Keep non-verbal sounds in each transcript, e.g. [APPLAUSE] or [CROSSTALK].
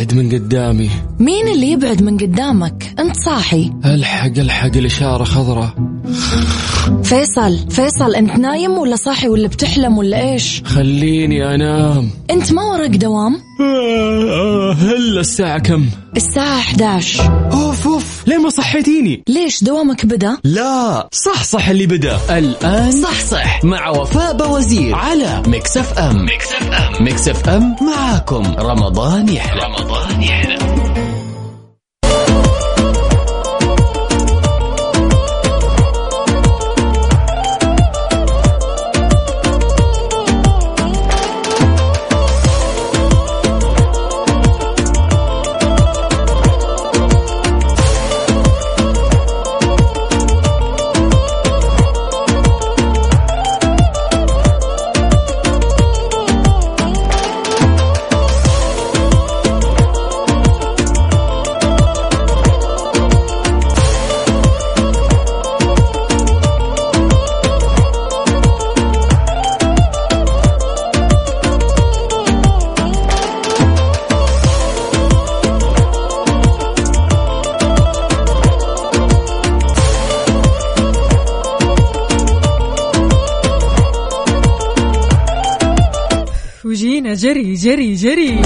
ابعد من قدامي. مين اللي يبعد من قدامك؟ انت صاحي. الحق الحق الإشارة خضراء. فيصل فيصل انت نايم ولا صاحي ولا بتحلم ولا إيش؟ خليني أنام. انت ما وراك دوام؟ هلا الساعة كم؟ الساعة 11 اوف اوف ليه ما صحيتيني؟ ليش دوامك بدا؟ لا صح صح اللي بدا. الآن صح صح. مع وفاء بوزير على ميكس اف ام. ميكس اف ام. ميكس اف ام معاكم. رمضان يحلى. رمضان يحلى. جري جري جري.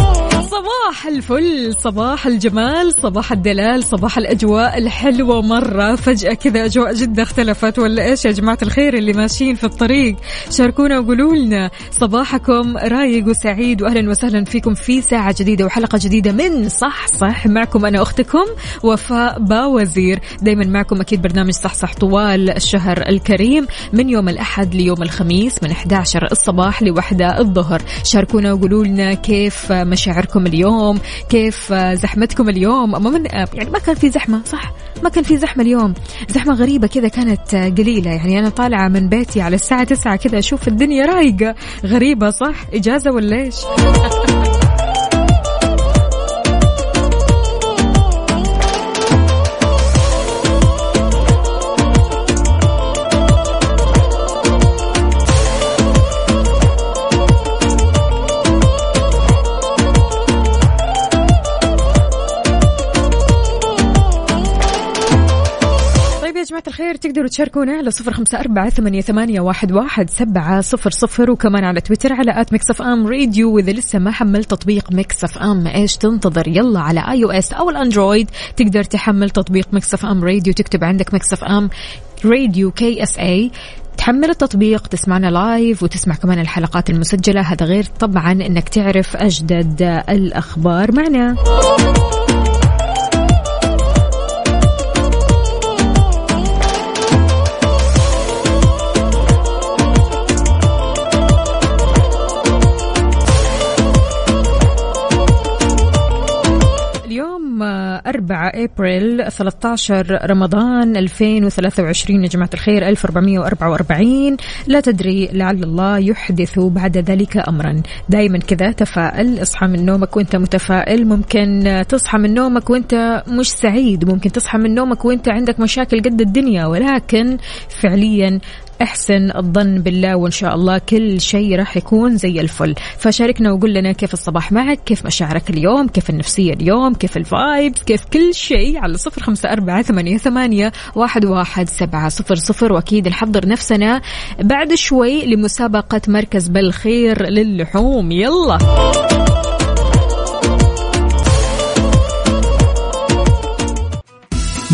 صباح الفل صباح الجمال صباح الدلال صباح الأجواء الحلوة مرة. فجأة كذا أجواء جدة اختلفت ولا إيش يا جماعة الخير اللي ماشيين في الطريق؟ شاركونا وقولوا لنا صباحكم رايق وسعيد وأهلا وسهلا فيكم في ساعة جديدة وحلقة جديدة من صح صح. معكم أنا أختكم وفاء باوزير. دايما معكم أكيد برنامج صح صح طوال الشهر الكريم من يوم الأحد ليوم الخميس من 11 الصباح لوحدة الظهر. شاركونا وقولوا لنا كيف مشاعركم اليوم كيف زحمتكم اليوم؟ ما من يعني ما كان في زحمة صح؟ ما كان في زحمة اليوم. زحمة غريبة كذا كانت قليلة. يعني أنا طالعة من بيتي على الساعة 9 كذا أشوف الدنيا رايقة. غريبة صح؟ إجازة ولا إيش؟ [LAUGHS] الخير. تقدروا تشاركونا على صفر خمسة أربعة ثمانية, واحد, واحد سبعة صفر صفر وكمان على تويتر على at Mix FM Radio. وإذا لسه ما حملت تطبيق Mix FM إيش تنتظر؟ يلا على iOS أو ال Android تقدر تحمل تطبيق Mix FM Radio. تكتب عندك Mix FM Radio KSA تحمل التطبيق تسمعنا live وتسمع كمان الحلقات المسجلة. هذا غير طبعا إنك تعرف أجدد الأخبار. معنا. 4 أبريل 13 رمضان 2023 يا جماعة الخير 1444 لا تدري لعل الله يحدث بعد ذلك امرا. دائما كذا تفائل اصحى من نومك وأنت متفائل. ممكن تصحى من نومك وأنت مش سعيد. ممكن تصحى من نومك وأنت عندك مشاكل قد الدنيا. ولكن فعليا احسن الظن بالله وإن شاء الله كل شيء راح يكون زي الفل. فشاركنا وقول لنا كيف الصباح معك كيف مشاعرك اليوم كيف النفسية اليوم كيف الفايبس كيف كل شيء على صفر خمسة أربعة ثمانية, ثمانية واحد, واحد سبعة صفر صفر. وأكيد نحضر نفسنا بعد شوي لمسابقة مركز بالخير للحوم. يلا.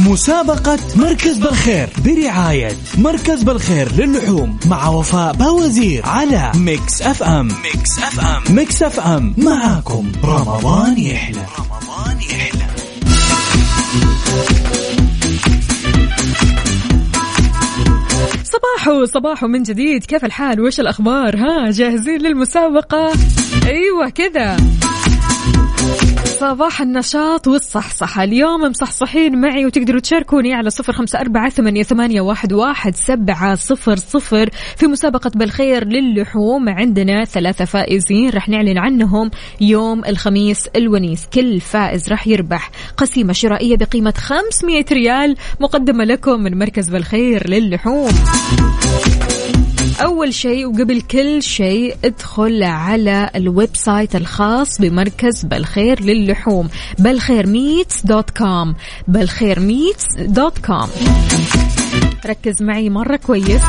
مسابقة مركز بالخير برعاية مركز بالخير للحوم مع وفاء باوزير على Mix FM. Mix FM. Mix FM. معاكم. رمضان يحلى. رمضان يحلى. صباحو صباحو من جديد. كيف الحال؟ وش الأخبار؟ ها جاهزين للمسابقة؟ أيوة كذا. صباح النشاط والصحصحة. اليوم مصحصحين معي وتقدروا تشاركوني على صفر خمسة أربعة ثمانية, واحد سبعة صفر صفر في مسابقة بالخير للحوم. عندنا ثلاثة فائزين رح نعلن عنهم يوم الخميس الونيس. كل فائز رح يربح قسيمة شرائية بقيمة 500 ريال مقدمة لكم من مركز بالخير للحوم. أول شيء وقبل كل شيء ادخل على ال website الخاص بمركز بالخير للحوم بالخير Meats dot com بالخير Meats dot com. ركز معي مرة كويس.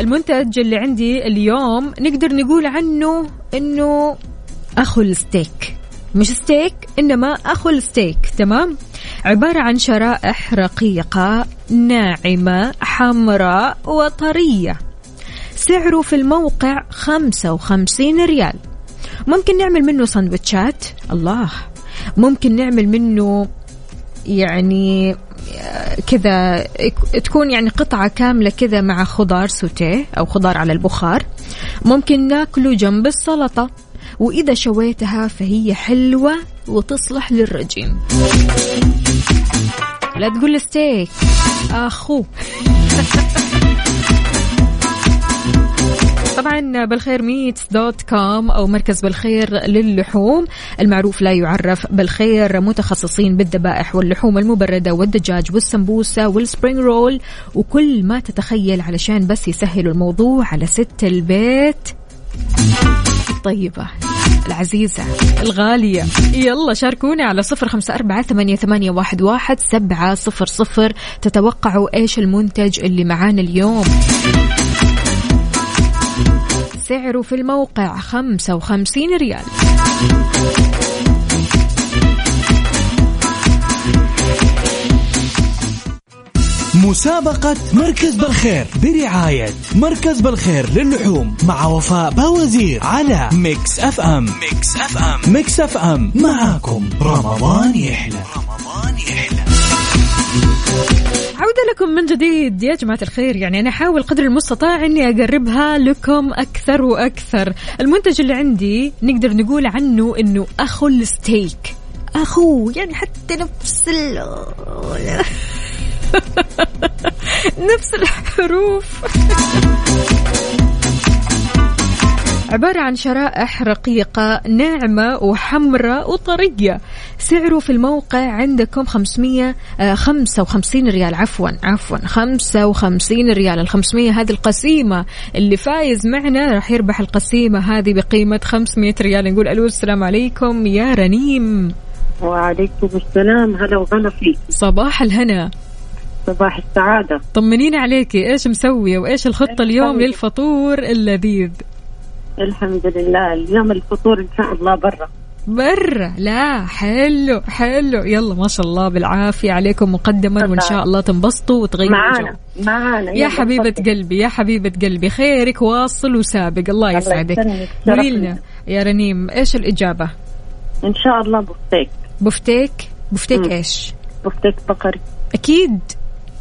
المنتج اللي عندي اليوم نقدر نقول عنه إنه أخو الستيك. مش ستيك إنما أخو الستيك تمام؟ عبارة عن شرائح رقيقة ناعمة حمراء وطرية. سعره في الموقع 55 ريال. ممكن نعمل منه سندوتشات؟ الله. ممكن نعمل منه يعني كذا تكون يعني قطعة كاملة كذا مع خضار سوتيه أو خضار على البخار. ممكن ناكله جنب السلطة. وإذا شويتها فهي حلوة وتصلح للرجيم. لا تقول ستيك. أخو. [LAUGHS] طبعا بالخير Meats dot com أو مركز بالخير للحوم. المعروف لا يعرف بالخير. متخصصين بالذبائح واللحوم المبردة والدجاج والسمبوسة وال spring roll وكل ما تتخيل علشان بس يسهلوا الموضوع على ست البيت. الطيبة العزيزة الغالية. يلا شاركوني على صفر خمسة أربعة ثمانية, ثمانية واحد, واحد سبعة صفر صفر. تتوقعوا إيش المنتج اللي معانا اليوم؟ سعره في الموقع خمسة وخمسين ريال. مسابقة مركز بالخير برعاية مركز بالخير للحوم مع وفاء باوزير على Mix FM. Mix FM. Mix FM. معاكم. رمضان يحلى. عودة لكم من جديد. يا جماعة الخير يعني أنا أحاول قدر المستطاع أني أقربها لكم أكثر وأكثر. المنتج اللي عندي نقدر نقول عنه أنه أخو الستيك. أخوه يعني حتى نفس ال [LAUGHS] نفس الحروف. عبارة عن شرائح رقيقة ناعمة وحمراء وطرية. سعره في الموقع عندكم 500 55 آه، ريال. عفوا عفوا 55 ريال. ال 500 هذه القسيمة اللي فايز معنا راح يربح القسيمة هذه بقيمة 500 ريال. نقول ألو السلام عليكم يا رنيم. وعليكم السلام. هلا وغلا فيك. صباح الهنا. صباح السعادة. طمنيني عليكي. إيش مسوية وإيش الخطة اليوم للفطور اللذيذ؟ الحمد لله. اليوم الفطور إن شاء الله برا. برا؟ لا حلو حلو. يلا ما شاء الله بالعافية عليكم مقدما وإن شاء الله تنبسطوا وتغيروا معانا معانا. يا حبيبة قلبي يا حبيبة قلبي خيرك واصل وسابق. الله يسعدك. قولي لنا يا رنيم إيش الإجابة؟ إن شاء الله بفتيك. بفتيك؟ بفتيك. إيش؟ بفتيك بقري. أكيد.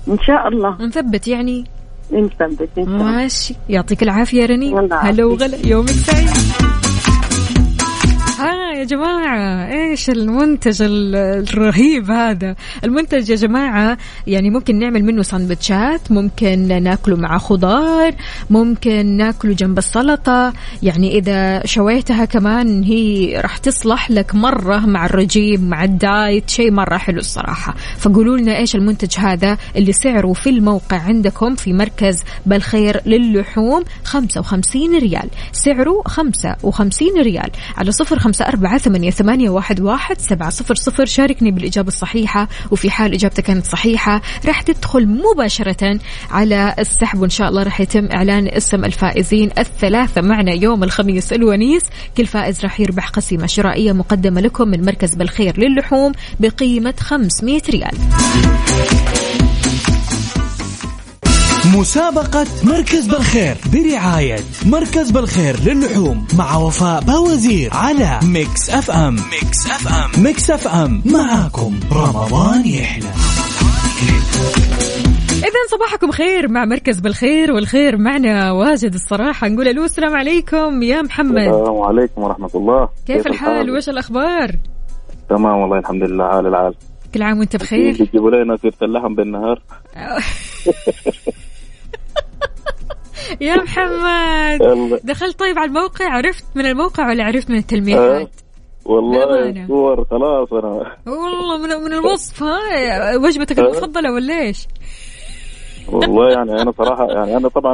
إن شاء الله. نثبت يعني. نثبت ماشي. يعطيك العافية رني. هلا وغلا. يومك سعيد. ها يا جماعة إيش المنتج الرهيب هذا؟ المنتج يا جماعة يعني ممكن نعمل منه سندوتشات ممكن ناكله مع خضار ممكن ناكله جنب السلطة. يعني إذا شويتها كمان هي راح تصلح لك مرة مع الرجيم مع الدايت شيء مرة حلو الصراحة. فقولوا لنا إيش المنتج هذا اللي سعره في الموقع عندكم في مركز بالخير للحوم 55 ريال. سعره 55 ريال. على صفر خمسة أربعة ثمانية, ثمانية واحد, واحد سبعة صفر صفر. شاركني بالإجابة الصحيحة وفي حال إجابتك كانت صحيحة راح تدخل مباشرة على السحب وإن شاء الله راح يتم إعلان اسم الفائزين الثلاثة معنا يوم الخميس الونيس. كل فائز راح يربح قسيمة شرائية مقدمة لكم من مركز بالخير للحوم بقيمة 500 ريال. مسابقة مركز بالخير برعاية مركز بالخير للحوم مع وفاء باوزير على Mix FM Mix FM Mix FM معاكم. رمضان يحلى. إذا صباحكم خير مع مركز بالخير والخير معنا واجد الصراحة. نقول ألو السلام عليكم. يا محمد. السلام عليكم ورحمة الله. كيف, كيف الحال؟ وإيش الأخبار؟ تمام والله الحمد لله. عال العال. كل عام وأنت بخير؟ تجيبوا لنا سيرة اللحم بالنهار. [LAUGHS] يا محمد. دخلت طيب على الموقع عرفت من الموقع ولا عرفت من التلميحات؟ أه. والله صور خلاص أنا. والله من من الوصف ها وجبتك المفضلة ولا إيش؟ والله يعني أنا صراحة يعني أنا طبعا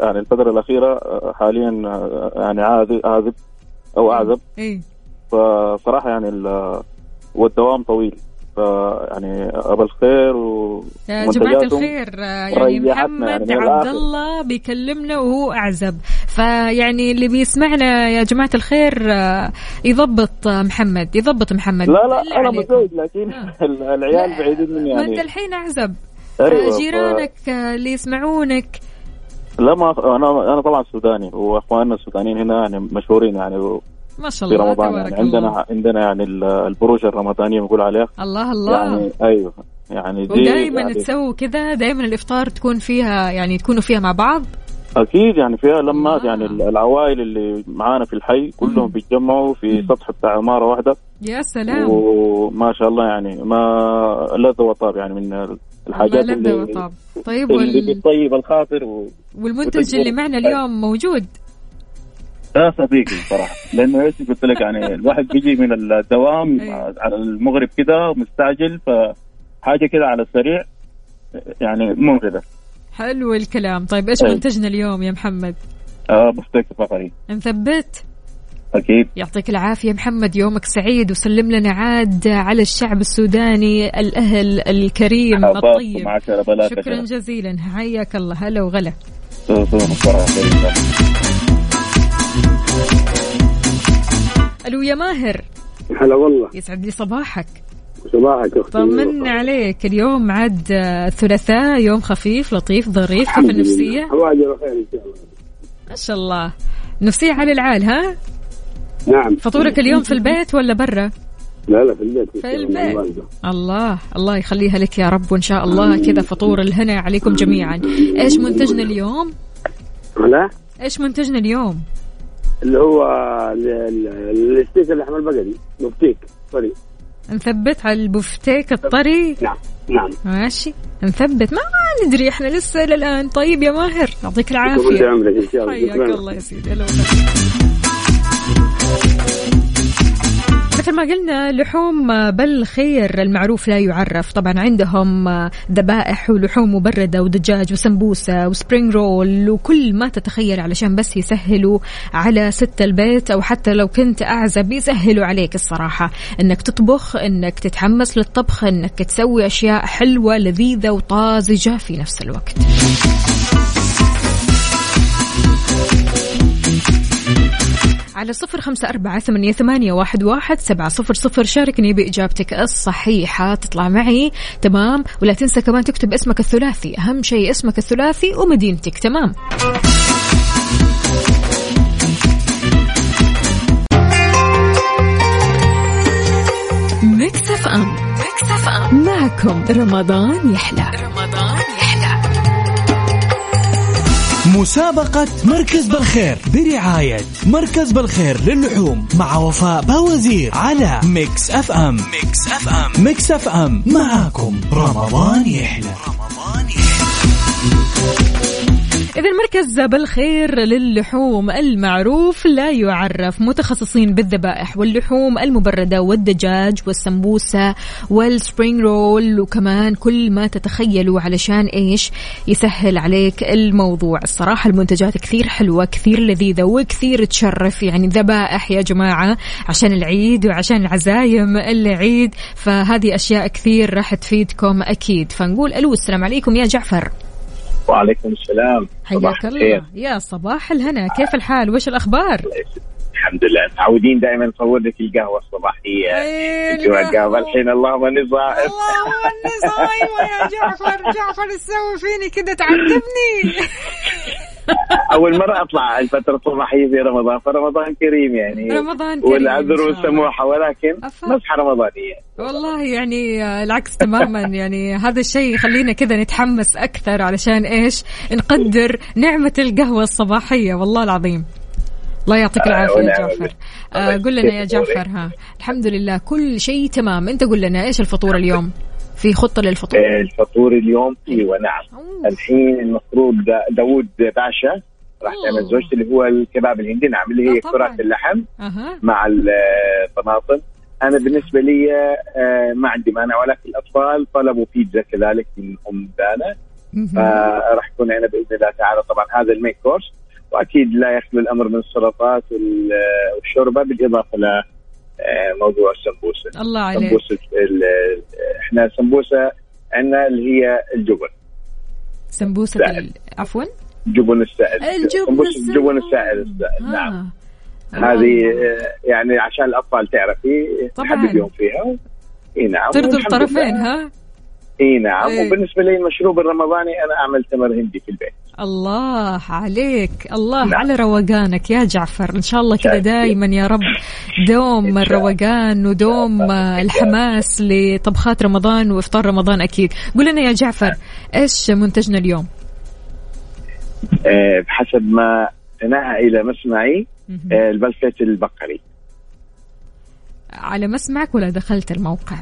يعني الفترة الأخيرة حاليا يعني عازب عازب أو أعزب. اي فصراحة يعني ال- والدوام طويل. فيعني ابى الخير و يا جماعة منتجاتهم الخير آه، يعني ريحتنا محمد يعني عبد. الله بيكلمنا وهو أعزب فيعني اللي بيسمعنا يا جماعة الخير آه، يضبط آه، محمد يضبط محمد لا لا أنا. متزوج لكن آه. [LAUGHS] العيال بعيدين مني ما انت يعني الحين أعزب أيوة، ف- جيرانك آه، اللي يسمعونك لا ما أنا أنا طبعا سوداني وأخواننا السودانيين هنا يعني مشهورين يعني ما شاء في الله رمضان تبارك يعني. عندنا الله عندنا يعني ال- البروج الرمضانيه بنقول عليها الله الله. يعني أيوه. يعني دي ودائما يعني تسووا كذا دائما الإفطار تكون فيها يعني تكونوا فيها مع بعض؟ أكيد يعني فيها لمات آه. يعني ال- العوائل اللي معانا في الحي كلهم بيتجمعوا في سطح بتاع عمارة واحدة. يا سلام. وما شاء الله يعني ما لذ وطاب يعني من الحاجات اللي وطاب. طيب اللي وال... بتطيب الخاطر و... والمنتج اللي معنا اليوم موجود؟ ده صديقي صراحة. لأنه إيش قلت لك يعني الواحد بيجي من الدوام أيوة. على المغرب كده مستعجل فحاجة كده على السريع يعني منغذه حلو الكلام. طيب إيش أيوة. منتجنا اليوم يا محمد؟ آه بفتك فقري نثبت؟ أكيد. يعطيك العافية محمد. يومك سعيد وسلم لنا عاد على الشعب السوداني الأهل الكريم الطيب. شكرا جزيلا. حياك الله. هلا وغلا. ألو يا ماهر. هلا والله. يسعد لي صباحك. صباحك أختي. طمنا عليك. اليوم عاد آه، ثلاثاء يوم خفيف لطيف ظريف كيف لله. حواجر خير إن شاء الله. ما شاء الله. نفسية على العال ها؟ نعم. فطورك اليوم في البيت ولا برا؟ لا لا في البيت. في البيت. الله الله يخليها لك يا رب وإن شاء الله كذا فطور الهنا عليكم جميعا. إيش منتجنا اليوم؟ لا إيش منتجنا اليوم؟ اللي هو ال- ال- الستيك اللحم البقري بفتيك سوري نثبت على البفتيك الطري؟ نعم نعم. ماشي. نثبت. ما ندري إحنا لسه إلى الآن. طيب يا ماهر يعطيك العافية. عمرك إن شاء الله. حياك. الله يا سيدي. مثل ما قلنا لحوم بالخير المعروف لا يعرف. طبعا عندهم ذبائح ولحوم مبردة ودجاج وسمبوسة و spring roll وكل ما تتخيل علشان بس يسهلوا على ست البيت أو حتى لو كنت أعزب يسهلوا عليك الصراحة. أنك تطبخ أنك تتحمس للطبخ أنك تسوي أشياء حلوة لذيذة وطازجة في نفس الوقت. على صفر خمسة أربعة ثمانية, ثمانية واحد, واحد سبعة صفر صفر. شاركني بإجابتك الصحيحة. تطلع معي. تمام. ولا تنسى كمان تكتب اسمك الثلاثي. أهم شيء اسمك الثلاثي ومدينتك. تمام. أم. Mix FM. معكم رمضان يحلى. رمضان مسابقة مركز بالخير برعاية مركز بالخير للحوم مع وفاء باوزير على Mix FM. Mix FM. Mix FM. معاكم. رمضان يحلى. إذا المركز بالخير للحوم المعروف لا يعرف متخصصين بالذبائح واللحوم المبردة والدجاج والسمبوسة وال spring roll وكمان كل ما تتخيلوا علشان إيش؟ يسهل عليك الموضوع. الصراحة المنتجات كثير حلوة كثير لذيذة وكثير تشرف. يعني ذبائح يا جماعة عشان العيد وعشان عزايم العيد فهذه أشياء كثير راح تفيدكم أكيد. فنقول ألو السلام عليكم يا جعفر. وعليكم السلام. حياك. الله. يا صباح الهنا. كيف الحال؟ وش الأخبار؟ الحمد لله. متعودين دائما نصور لك القهوة الصباحية. أي انت والقهوه الحين اللهم اني اللهم اني صايمة يا جعفر. جعفر تسوي فيني كذا تعذبني. [LAUGHS] [LAUGHS] اول مرة أطلع الفترة الصباحيه في رمضان فرمضان كريم يعني. رمضان كريم والعذر. والسموحه ولكن. مسحه رمضانية. والله يعني آه، العكس تماما. [LAUGHS] يعني هذا الشيء يخلينا كذا نتحمس أكثر علشان إيش؟ نقدر نعمة القهوة الصباحية. والله العظيم. الله يعطيك آه، العافية يا جعفر. آه قل لنا يا. جعفر ها. الحمد لله. كل شيء تمام. أنت قل لنا إيش الفطور اليوم؟ في خطة للفطور؟ آه، الفطور اليوم أيوه نعم أوه. الحين المفروض دا- داوود باشا راح. تعمل زوجتي اللي هو الكباب الهندي نعم اللي هي آه،. كرات اللحم أها. مع الطماطم أنا بالنسبة لي آه، ما عندي مانع ولكن الأطفال طلبوا بيتزا كذلك من أم دانا. فراح يكون عندنا بإذن الله تعالى طبعا هذا المين كورس. وأكيد لا يخلو الأمر من السلطات وال- والشوربة بالإضافة موضوع السمبوسة الله عليك سمبوسة ال- إحنا سمبوسة عندنا اللي هي الجبن. ال... عفوا جبن السائل الجبن سمبوسة السائل. الجبن السائل السائل. نعم آه. هذه آه، يعني عشان الأطفال تعرفي. نحببهم فيها إي نعم ترضي الطرفين. ها إي نعم إيه. وبالنسبة لي المشروب الرمضاني أنا أعمل تمر هندي في البيت الله عليك الله نعم. على روقانك يا جعفر إن شاء الله كذا. دائما يا رب دوم الروقان ودوم. الحماس لطبخات رمضان وإفطار رمضان أكيد قول لنا يا جعفر إيش منتجنا اليوم آه، بحسب ما انتهى إلى مسمعي. آه، البلفت البقري على مسمعك ولا دخلت الموقع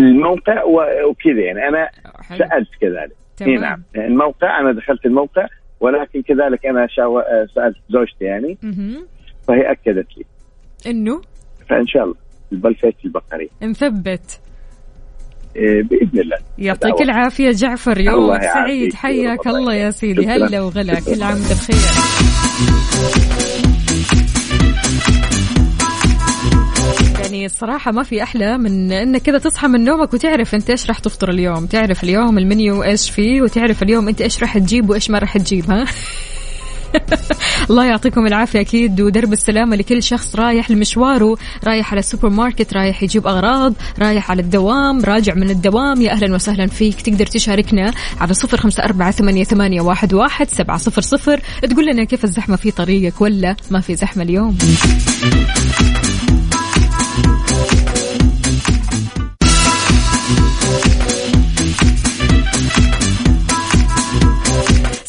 الموقع وكذا يعني أنا حلو. سألت كذلك إي تمام. نعم الموقع أنا دخلت الموقع ولكن كذلك أنا شاو... سألت زوجتي يعني مهم. فهي أكدت لي إنه فإن شاء الله البلفت البقري نثبت آه، بإذن الله يعطيك دعوة. العافية جعفر يومك. سعيد حياك الله يا. سيدي. هلا وغلا. كل عام بخير يعني الصراحة ما في أحلى من إنك كذا تصحى من نومك وتعرف أنت إيش راح تفطر اليوم. تعرف اليوم المنيو إيش فيه وتعرف اليوم أنت إيش راح تجيب وإيش ما راح تجيب ها؟ [LAUGHS] الله يعطيكم العافية أكيد ودرب السلامة لكل شخص رايح لمشواره رايح على السوبر ماركت رايح يجيب أغراض رايح على الدوام راجع من الدوام يا أهلا وسهلا فيك. تقدر تشاركنا على صفر خمسة أربعة ثمانية, ثمانية واحد, واحد سبعة صفر صفر. تقول لنا كيف الزحمة في طريقك ولا ما في زحمة اليوم؟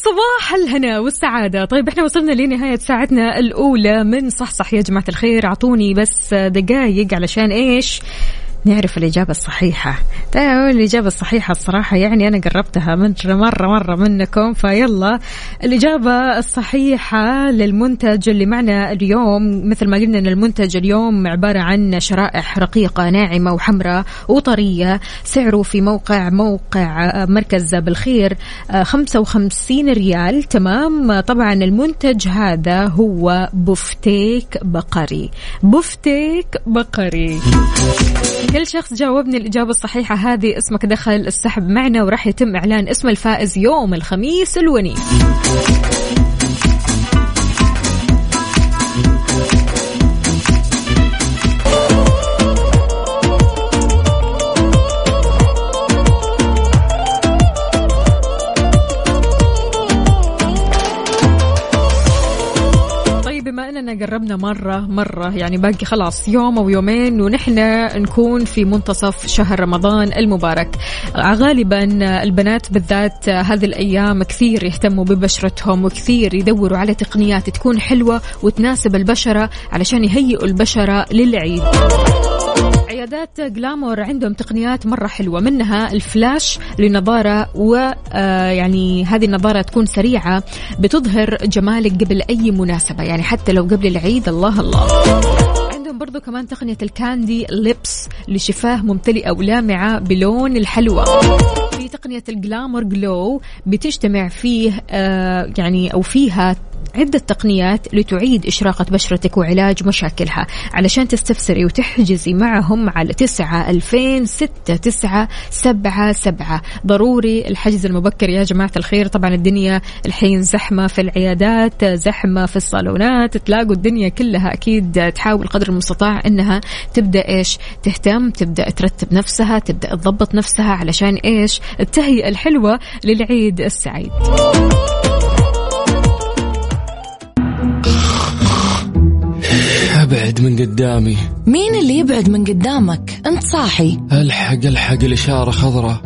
صباح الهنا والسعادة. طيب إحنا وصلنا لنهاية ساعتنا الأولى من صحصح. يا جماعة الخير أعطوني بس دقايق علشان إيش؟ نعرف الإجابة الصحيحة. طيب الإجابة الصحيحة الصراحة يعني أنا قربتها من مرة مرة منكم فيلا. الإجابة الصحيحة للمنتج اللي معنا اليوم مثل ما قلنا أن المنتج اليوم عبارة عن شرائح رقيقة ناعمة وحمراء وطرية. سعره في موقع موقع مركز بالخير 55 ريال. تمام؟ طبعا المنتج هذا هو بفتيك بقري. بفتيك بقري. كل شخص جاوبني الإجابة الصحيحة. هذه اسمك دخل السحب معنا وراح يتم إعلان اسم الفائز يوم الخميس الونيس. إننا قربنا مرة مرة يعني باقي خلاص يوم أو يومين ونحن نكون في منتصف شهر رمضان المبارك. غالبا البنات بالذات هذه الأيام كثير يهتموا ببشرتهم وكثير يدوروا على تقنيات تكون حلوة وتناسب البشرة علشان يهيئوا البشرة للعيد. عيادات جلامور عندهم تقنيات مرة حلوة منها الفلاش لنظارة ويعني هذه النظارة تكون سريعة بتظهر جمالك قبل أي مناسبة يعني حتى لو قبل العيد الله الله. عندهم برضو كمان تقنية الكاندي ليبس لشفاه ممتلئة ولامعة بلون الحلوى. في تقنية الجلامور جلو بتجتمع فيه آه يعني أو فيها عدة تقنيات لتعيد إشراقة بشرتك وعلاج مشاكلها علشان تستفسري وتحجزي معهم على تسعة ألفين ستة تسعة سبعة سبعة. ضروري الحجز المبكر يا جماعة الخير. طبعا الدنيا الحين زحمة في العيادات زحمة في الصالونات. تلاقوا الدنيا كلها أكيد تحاول قدر المستطاع أنها تبدأ إيش؟ تهتم تبدأ ترتب نفسها تبدأ تضبط نفسها علشان إيش؟ التهيئة الحلوة للعيد السعيد. أبعد من قدامي. مين اللي يبعد من قدامك؟ أنت صاحي. ألحق ألحق الإشارة خضراء.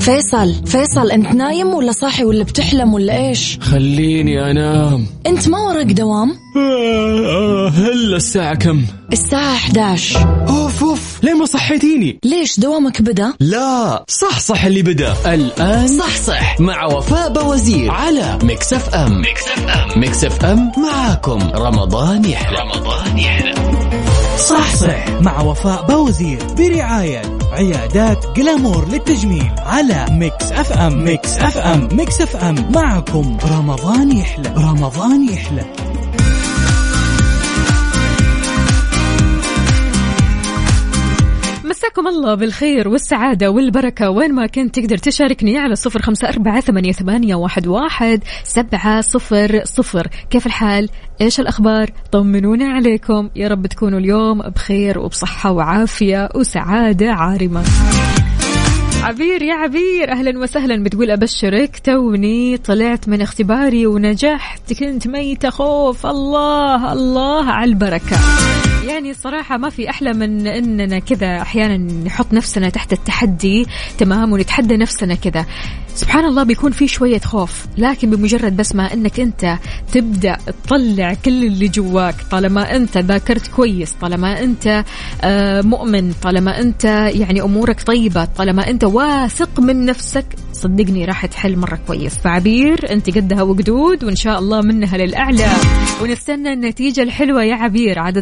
فيصل فيصل أنت نايم ولا صاحي ولا بتحلم ولا إيش؟ خليني أنام. أنت ما وراك دوام؟ آه، هلا الساعة كم؟ الساعة 11 اوف اوف ليه ما صحيتيني؟ ليش دوامك بدأ؟ لا صح صح اللي بدأ. الآن صح صح. مع وفاء بوزير على Mix FM Mix FM Mix FM معاكم. رمضان يحلى. رمضان يحلى. صح صح. مع وفاء بوزير برعاية عيادات Glamour للتجميل على Mix FM Mix FM Mix FM معكم. رمضان يحلى. رمضان يحلى. مساكم الله بالخير والسعادة والبركة. وين ما كنت تقدر تشاركني على صفر خمسة أربعة ثمانية, واحد سبعة صفر صفر. كيف الحال؟ إيش الأخبار؟ طمنونا عليكم. يا رب تكونوا اليوم بخير وبصحة وعافية وسعادة عارمة. عبير يا عبير أهلا وسهلا. بتقول أبشرك توني طلعت من اختباري ونجحت. كنت ميتة خوف الله الله على البركة. يعني الصراحة ما في أحلى من أننا كذا أحيانا نحط نفسنا تحت التحدي تمام؟ ونتحدى نفسنا كذا. سبحان الله بيكون في شوية خوف لكن بمجرد بس ما أنك أنت تبدأ تطلع كل اللي جواك طالما أنت ذاكرت كويس طالما أنت آه، مؤمن طالما أنت يعني أمورك طيبة طالما أنت واثق من نفسك صدقني راح تحل مرة كويس. فعبير أنت قدها وقدود وإن شاء الله منها للأعلى. ونستنى النتيجة الحلوة يا عبير عاد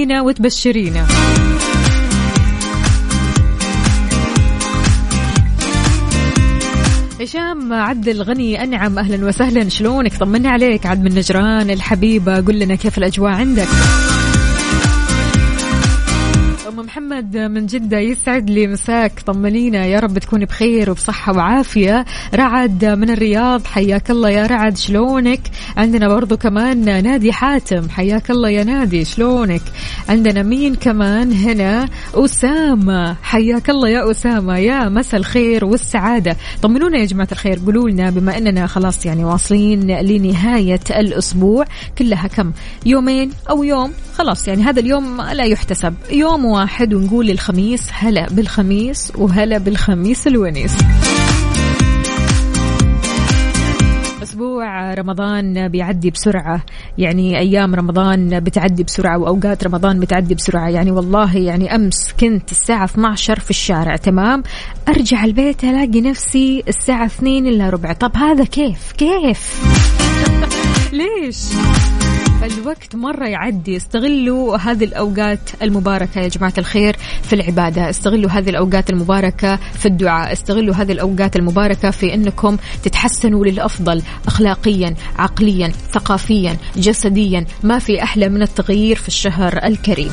تطمنينا وتبشرينا. هشام عبد الغني أنعم أهلا وسهلا شلونك؟ طمنا عليك عاد من نجران الحبيبة قل لنا كيف الأجواء عندك؟ محمد من جدة يسعد لي مساك. طمنينا يا رب تكوني بخير وبصحة وعافية. رعد من الرياض حياك الله يا رعد شلونك؟ عندنا برضو كمان نادي حاتم حياك الله يا نادي شلونك؟ عندنا مين كمان هنا؟ أسامة حياك الله يا أسامة يا مساء الخير والسعادة. طمنونا يا جماعة الخير قولوا لنا بما أننا خلاص يعني واصلين لنهاية الأسبوع كلها كم؟ يومين أو يوم؟ خلاص يعني هذا اليوم لا يحتسب. يوم واحد ونقول الخميس هلا بالخميس وهلا بالخميس الونيس. أسبوع رمضان بيعدي بسرعة. يعني أيام رمضان بتعدي بسرعة وأوقات رمضان بتعدي بسرعة. يعني والله يعني أمس كنت الساعة 12 في الشارع تمام؟ أرجع البيت ألاقي نفسي الساعة 2 إلا ربع. طب هذا كيف؟ كيف؟ [LAUGHS] ليش؟ الوقت مرة يعدي. استغلوا هذه الأوقات المباركة يا جماعة الخير في العبادة. استغلوا هذه الأوقات المباركة في الدعاء. استغلوا هذه الأوقات المباركة في أنكم تتحسنوا للأفضل أخلاقيا عقليا ثقافيا جسديا. ما في أحلى من التغيير في الشهر الكريم.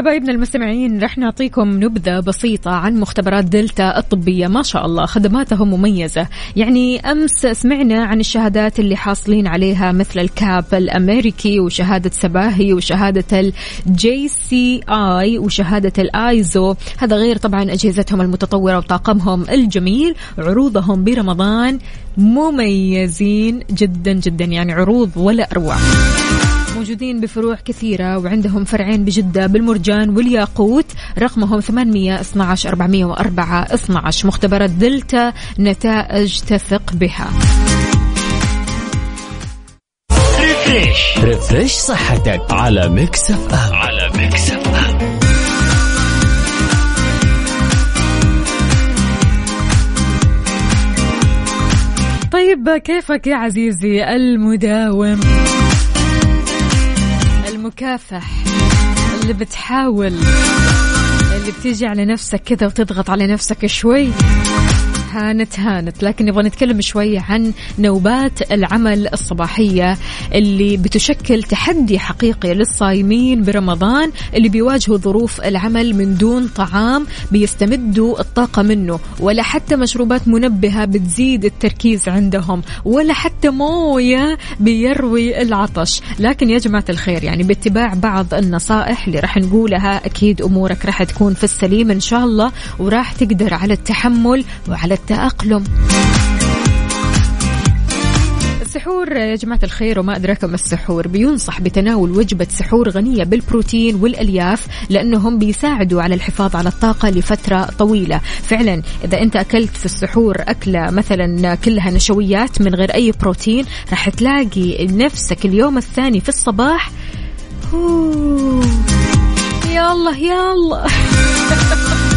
حبايبنا المستمعين. رح نعطيكم نبذة بسيطة عن مختبرات دلتا الطبية. ما شاء الله خدماتهم مميزة. يعني أمس سمعنا عن الشهادات اللي حاصلين عليها مثل ال CAP الأمريكي وشهادة سباهي وشهادة ال JCI وشهادة الآيزو هذا غير طبعا أجهزتهم المتطورة وطاقمهم الجميل. عروضهم برمضان مميزين جدا جدا يعني عروض ولا أروع. موجودين بفروع كثيرة وعندهم فرعين بجدة بالمرجان والياقوت رقمهم 812 404 12 مختبرات دلتا نتائج تثق بها. Refresh. Refresh صحتك على Mix FM. على Mix FM. طيب كيفك يا عزيزي المداوم؟ المكافح اللي بتحاول اللي بتيجي على نفسك كذا وتضغط على نفسك شوي. هانت هانت. لكن نبغى نتكلم شوي عن نوبات العمل الصباحية اللي بتشكل تحدي حقيقي للصايمين برمضان اللي بيواجهوا ظروف العمل من دون طعام بيستمدوا الطاقة منه. ولا حتى مشروبات منبهة بتزيد التركيز عندهم. ولا حتى موية بيروي العطش. لكن يا جماعة الخير يعني باتباع بعض النصائح اللي راح نقولها أكيد أمورك راح تكون في السليم إن شاء الله وراح تقدر على التحمل وعلى التأقلم السحور يا جماعة الخير وما أدراك ما السحور. بينصح بتناول وجبة سحور غنية بالبروتين والألياف لأنهم بيساعدوا على الحفاظ على الطاقة لفترة طويلة. فعلا إذا أنت أكلت في السحور أكلة مثلا كلها نشويات من غير أي بروتين راح تلاقي نفسك اليوم الثاني في الصباح. أوه. يلا يلا [LAUGHS]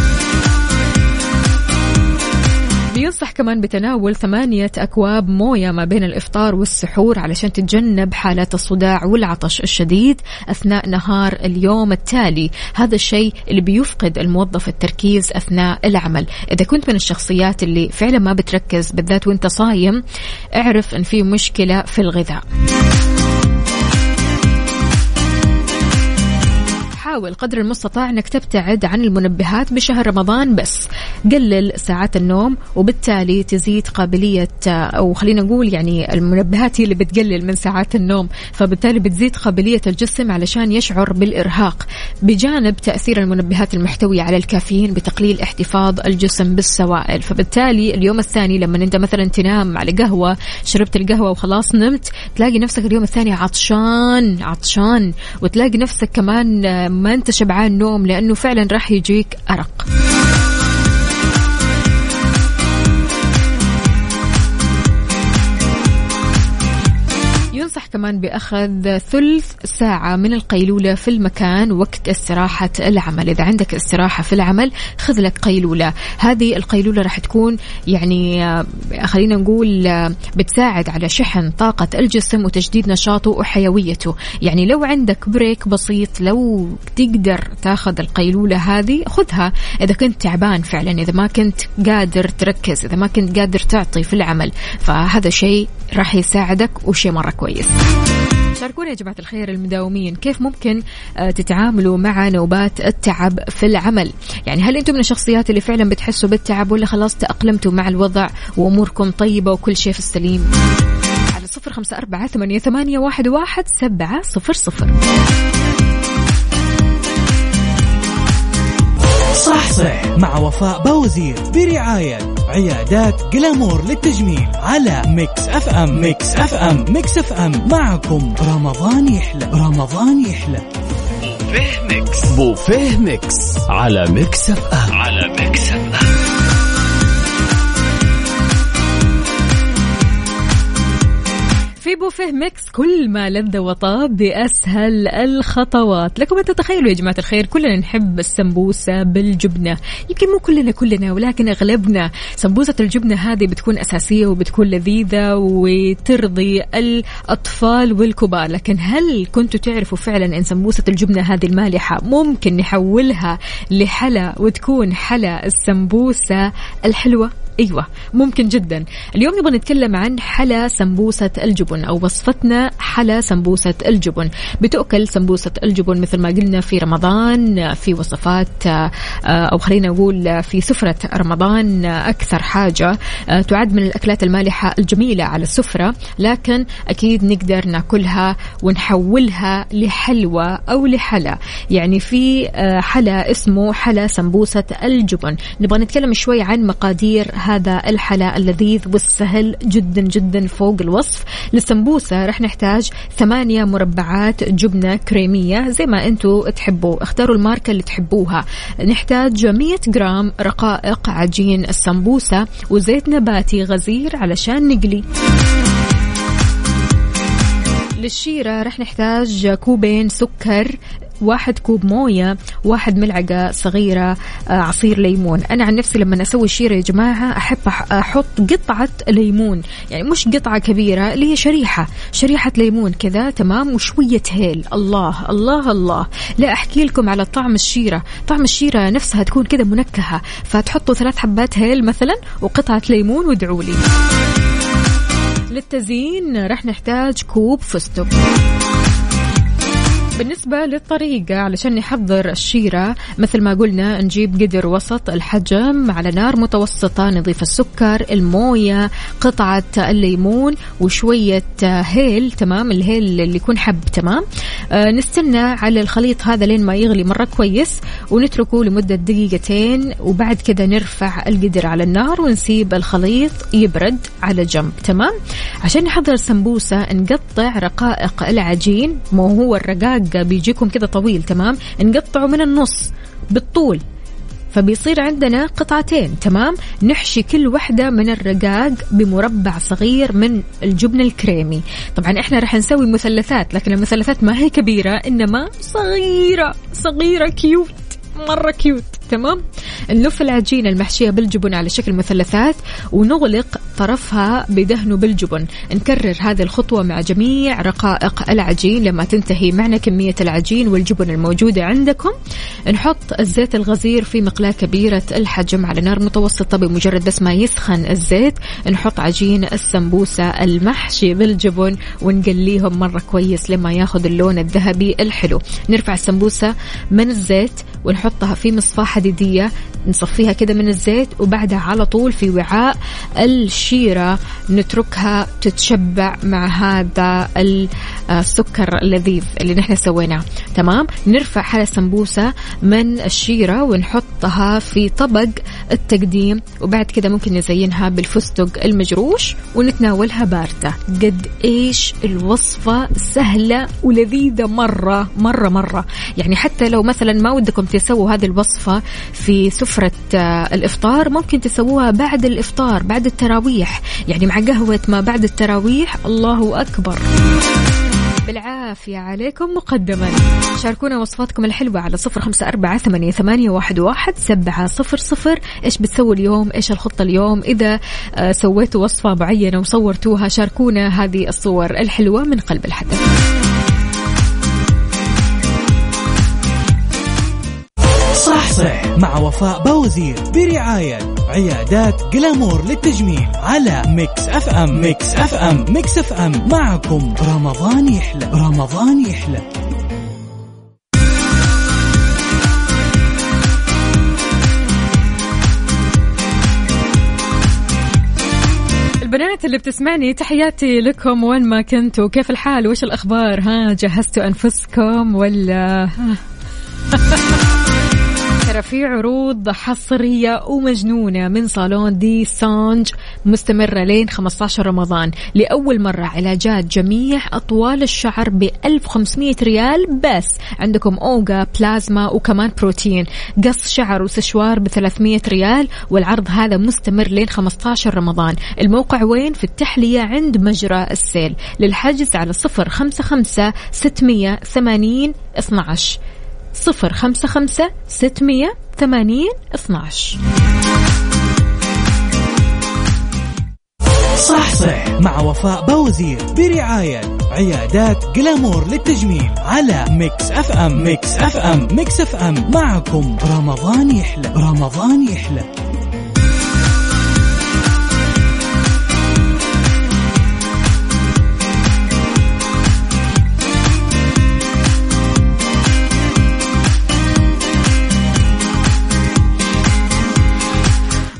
بينصح كمان بتناول ثمانية أكواب موية ما بين الإفطار والسحور علشان تتجنب حالات الصداع والعطش الشديد أثناء نهار اليوم التالي. هذا الشيء اللي بيفقد الموظف التركيز أثناء العمل. إذا كنت من الشخصيات اللي فعلا ما بتركز بالذات وانت صايم اعرف أن في مشكلة في الغذاء. حاول قدر المستطاع إنك تبتعد عن المنبهات بشهر رمضان بس. قلل ساعات النوم وبالتالي تزيد قابلية أو خلينا نقول يعني المنبهات هي اللي بتقلل من ساعات النوم فبالتالي بتزيد قابلية الجسم علشان يشعر بالإرهاق. بجانب تأثير المنبهات المحتوية على الكافيين بتقليل احتفاظ الجسم بالسوائل فبالتالي اليوم الثاني لما أنت مثلا تنام على قهوة شربت القهوة وخلاص نمت تلاقي نفسك اليوم الثاني عطشان عطشان وتلاقي نفسك كمان ما أنت شبعان نوم لأنه فعلا راح يجيك أرق. ينصح كمان بأخذ ثلث ساعة من القيلولة في المكان وقت استراحة العمل. إذا عندك استراحة في العمل خذ لك قيلولة. هذه القيلولة راح تكون يعني آه، خلينا نقول آه، بتساعد على شحن طاقة الجسم وتجديد نشاطه وحيويته. يعني لو عندك بريك بسيط لو تقدر تاخذ القيلولة هذه خذها. إذا كنت تعبان فعلا إذا ما كنت قادر تركز إذا ما كنت قادر تعطي في العمل فهذا شيء راح يساعدك وشيء مرة كويس. شاركونا يا جماعة الخير المداومين كيف ممكن آه، تتعاملوا مع نوبات التعب في العمل؟ يعني هل أنتم من الشخصيات اللي فعلا بتحسوا بالتعب ولا خلاص تأقلمتوا مع الوضع وأموركم طيبة وكل شيء في السليم؟ على صفر خمسة أربعة ثمانية, واحد سبعة صفر صفر. صح صح مع وفاء بوزير برعاية عيادات Glamour للتجميل على Mix FM. Mix FM. Mix FM. معكم رمضان يحلى. رمضان يحلى. بوفيه Mix. بوفيه Mix. على Mix FM. على Mix FM. في بوفيه Mix كل ما لذ وطاب بأسهل الخطوات. لكم أن تتخيلوا يا جماعة الخير كلنا نحب السمبوسة بالجبنة. يمكن مو كلنا كلنا ولكن أغلبنا سمبوسة الجبنة هذه بتكون أساسية وبتكون لذيذة وترضي الأطفال والكبار. لكن هل كنتوا تعرفوا فعلا أن سمبوسة الجبنة هذه المالحة ممكن نحولها لحلا وتكون حلا السمبوسة الحلوة؟ إيوه ممكن جدا. اليوم نبغى نتكلم عن حلا سمبوسة الجبن أو وصفتنا حلا سمبوسة الجبن. بتؤكل سمبوسة الجبن مثل ما قلنا في رمضان في وصفات آه، أو خلينا نقول في سفرة رمضان أكثر حاجة. آه، تعد من الأكلات المالحة الجميلة على السفرة لكن أكيد نقدر ناكلها ونحولها لحلوى أو لحلا. يعني في آه، حلا اسمه حلا سمبوسة الجبن. نبغى نتكلم شوي عن مقادير هذا الحلا اللذيذ والسهل جدا جدا فوق الوصف. للسمبوسة رح نحتاج ثمانية مربعات جبنة كريمية زي ما أنتم تحبوا. اختاروا الماركة اللي تحبوها. نحتاج 100 جرام رقائق عجين السمبوسة وزيت نباتي غزير علشان نقلي. للشيرة رح نحتاج كوبين سكر واحد كوب موية واحد ملعقة صغيرة آه، عصير ليمون. أنا عن نفسي لما أسوي شيرة يا جماعة أحب أحط قطعة ليمون. يعني مش قطعة كبيرة اللي هي شريحة شريحة ليمون كذا تمام؟ وشوية هيل. الله الله الله. لا أحكي لكم على طعم الشيرة. طعم الشيرة نفسها تكون كذا منكهة. فتحطوا ثلاث حبات هيل مثلا وقطعة ليمون وادعوا لي. للتزيين رح نحتاج كوب فستق. بالنسبة للطريقة علشان نحضر الشيرة مثل ما قلنا نجيب قدر وسط الحجم على نار متوسطة نضيف السكر الموية قطعة الليمون وشوية هيل تمام؟ الهيل اللي يكون حب تمام؟ آه نستنى على الخليط هذا لين ما يغلي مرة كويس ونتركه لمدة دقيقتين وبعد كذا نرفع القدر على النار ونسيب الخليط يبرد على جنب تمام؟ عشان نحضر السمبوسة نقطع رقائق العجين مو هو الرقاق بيجيكم كذا طويل تمام؟ نقطعه من النص بالطول. فبيصير عندنا قطعتين تمام؟ نحشي كل واحدة من الرقاق بمربع صغير من الجبن الكريمي. طبعا إحنا راح نسوي مثلثات لكن المثلثات ما هي كبيرة إنما صغيرة صغيرة cute مرة cute تمام؟ نلف العجينة المحشية بالجبن على شكل مثلثات ونغلق طرفها بدهنه بالجبن. نكرر هذه الخطوة مع جميع رقائق العجين. لما تنتهي معنا كمية العجين والجبن الموجودة عندكم نحط الزيت الغزير في مقلاة كبيرة الحجم على نار متوسطة بمجرد بس ما يسخن الزيت. نحط عجين السمبوسة المحشي بالجبن ونقليهم مرة كويس لما ياخذ اللون الذهبي الحلو. نرفع السمبوسة من الزيت ونحطها في مصفاة حديدية نصفيها كده من الزيت وبعدها على طول في وعاء الشيرة نتركها تتشبع مع هذا السكر اللذيذ اللي نحن سويناه. تمام؟ نرفع على السمبوسة من الشيرة ونحطها في طبق التقديم وبعد كده ممكن نزينها بالفستق المجروش ونتناولها باردة. قد إيش الوصفة سهلة ولذيذة مرة مرة مرة. يعني حتى لو مثلا ما ودكم تسووا هذه الوصفة في سفرة آه، الإفطار. ممكن تسووها بعد الإفطار بعد التراويح. يعني مع قهوة ما بعد التراويح. الله أكبر. بالعافية عليكم مقدما. شاركونا وصفاتكم الحلوة على صفر خمسة أربعة ثمانية, ثمانية واحد, واحد سبعة صفر صفر. إيش بتسوي اليوم؟ إيش الخطة اليوم؟ إذا آه، سويتوا وصفة معينة وصورتوها شاركونا هذه الصور الحلوة من قلب الحدث. صح صح مع وفاء بوزير برعاية عيادات Glamour للتجميل على Mix FM. Mix FM. Mix FM. معكم رمضان يحلى. رمضان يحلى. البنات اللي بتسمعني تحياتي لكم وين ما كنتوا. كيف الحال؟ وش الأخبار؟ ها جهزتوا أنفسكم ولا؟ ترى في عروض حصرية ومجنونة من صالون دي سانج مستمرة لين 15 رمضان. لأول مرة علاجات جميع أطوال الشعر ب 1500 ريال بس. عندكم أوغا بلازما وكمان بروتين. قص شعر وسشوار ب 300 ريال والعرض هذا مستمر لين 15 رمضان. الموقع وين؟ في التحلية عند مجرى السيل. للحجز على 055 680 12 صفر خمسة خمسة ستمية ثمانين اثناش. صح صح مع وفاء بوزير برعاية عيادات جلامور للتجميل على Mix FM. Mix FM. Mix FM. معكم رمضان يحلى. رمضان يحلى.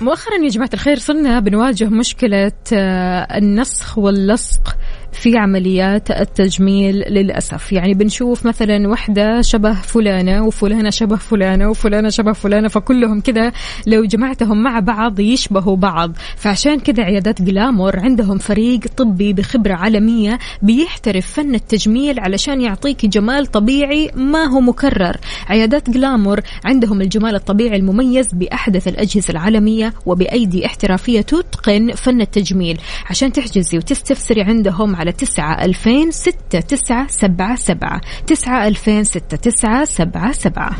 مؤخرا يا جماعة الخير صرنا بنواجه مشكلة آه، النسخ واللصق. في عمليات التجميل للأسف. يعني بنشوف مثلا وحدة شبه فلانة وفلانة شبه فلانة وفلانة شبه فلانة فكلهم كذا لو جمعتهم مع بعض يشبهوا بعض. فعشان كذا عيادات جلامور عندهم فريق طبي بخبرة عالمية بيحترف فن التجميل علشان يعطيك جمال طبيعي ما هو مكرر. عيادات جلامور عندهم الجمال الطبيعي المميز بأحدث الأجهزة العالمية وبأيدي احترافية تتقن فن التجميل. عشان تحجزي وتستفسري عندهم على تسعة ألفين ستة تسعة سبعة سبعة. تسعة ألفين ستة تسعة سبعة سبعة.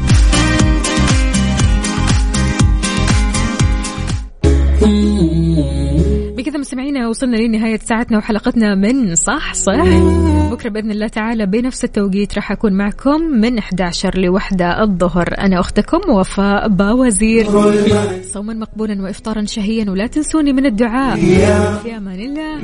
بكذا مستمعينا وصلنا لنهاية ساعتنا وحلقتنا من صح صح. بكرة بإذن الله تعالى بنفس التوقيت راح أكون معكم من 11 لوحدة الظهر. أنا أختكم وفاء باوزير. صوما مقبولا وإفطارا شهيا ولا تنسوني من الدعاء. في أمان الله.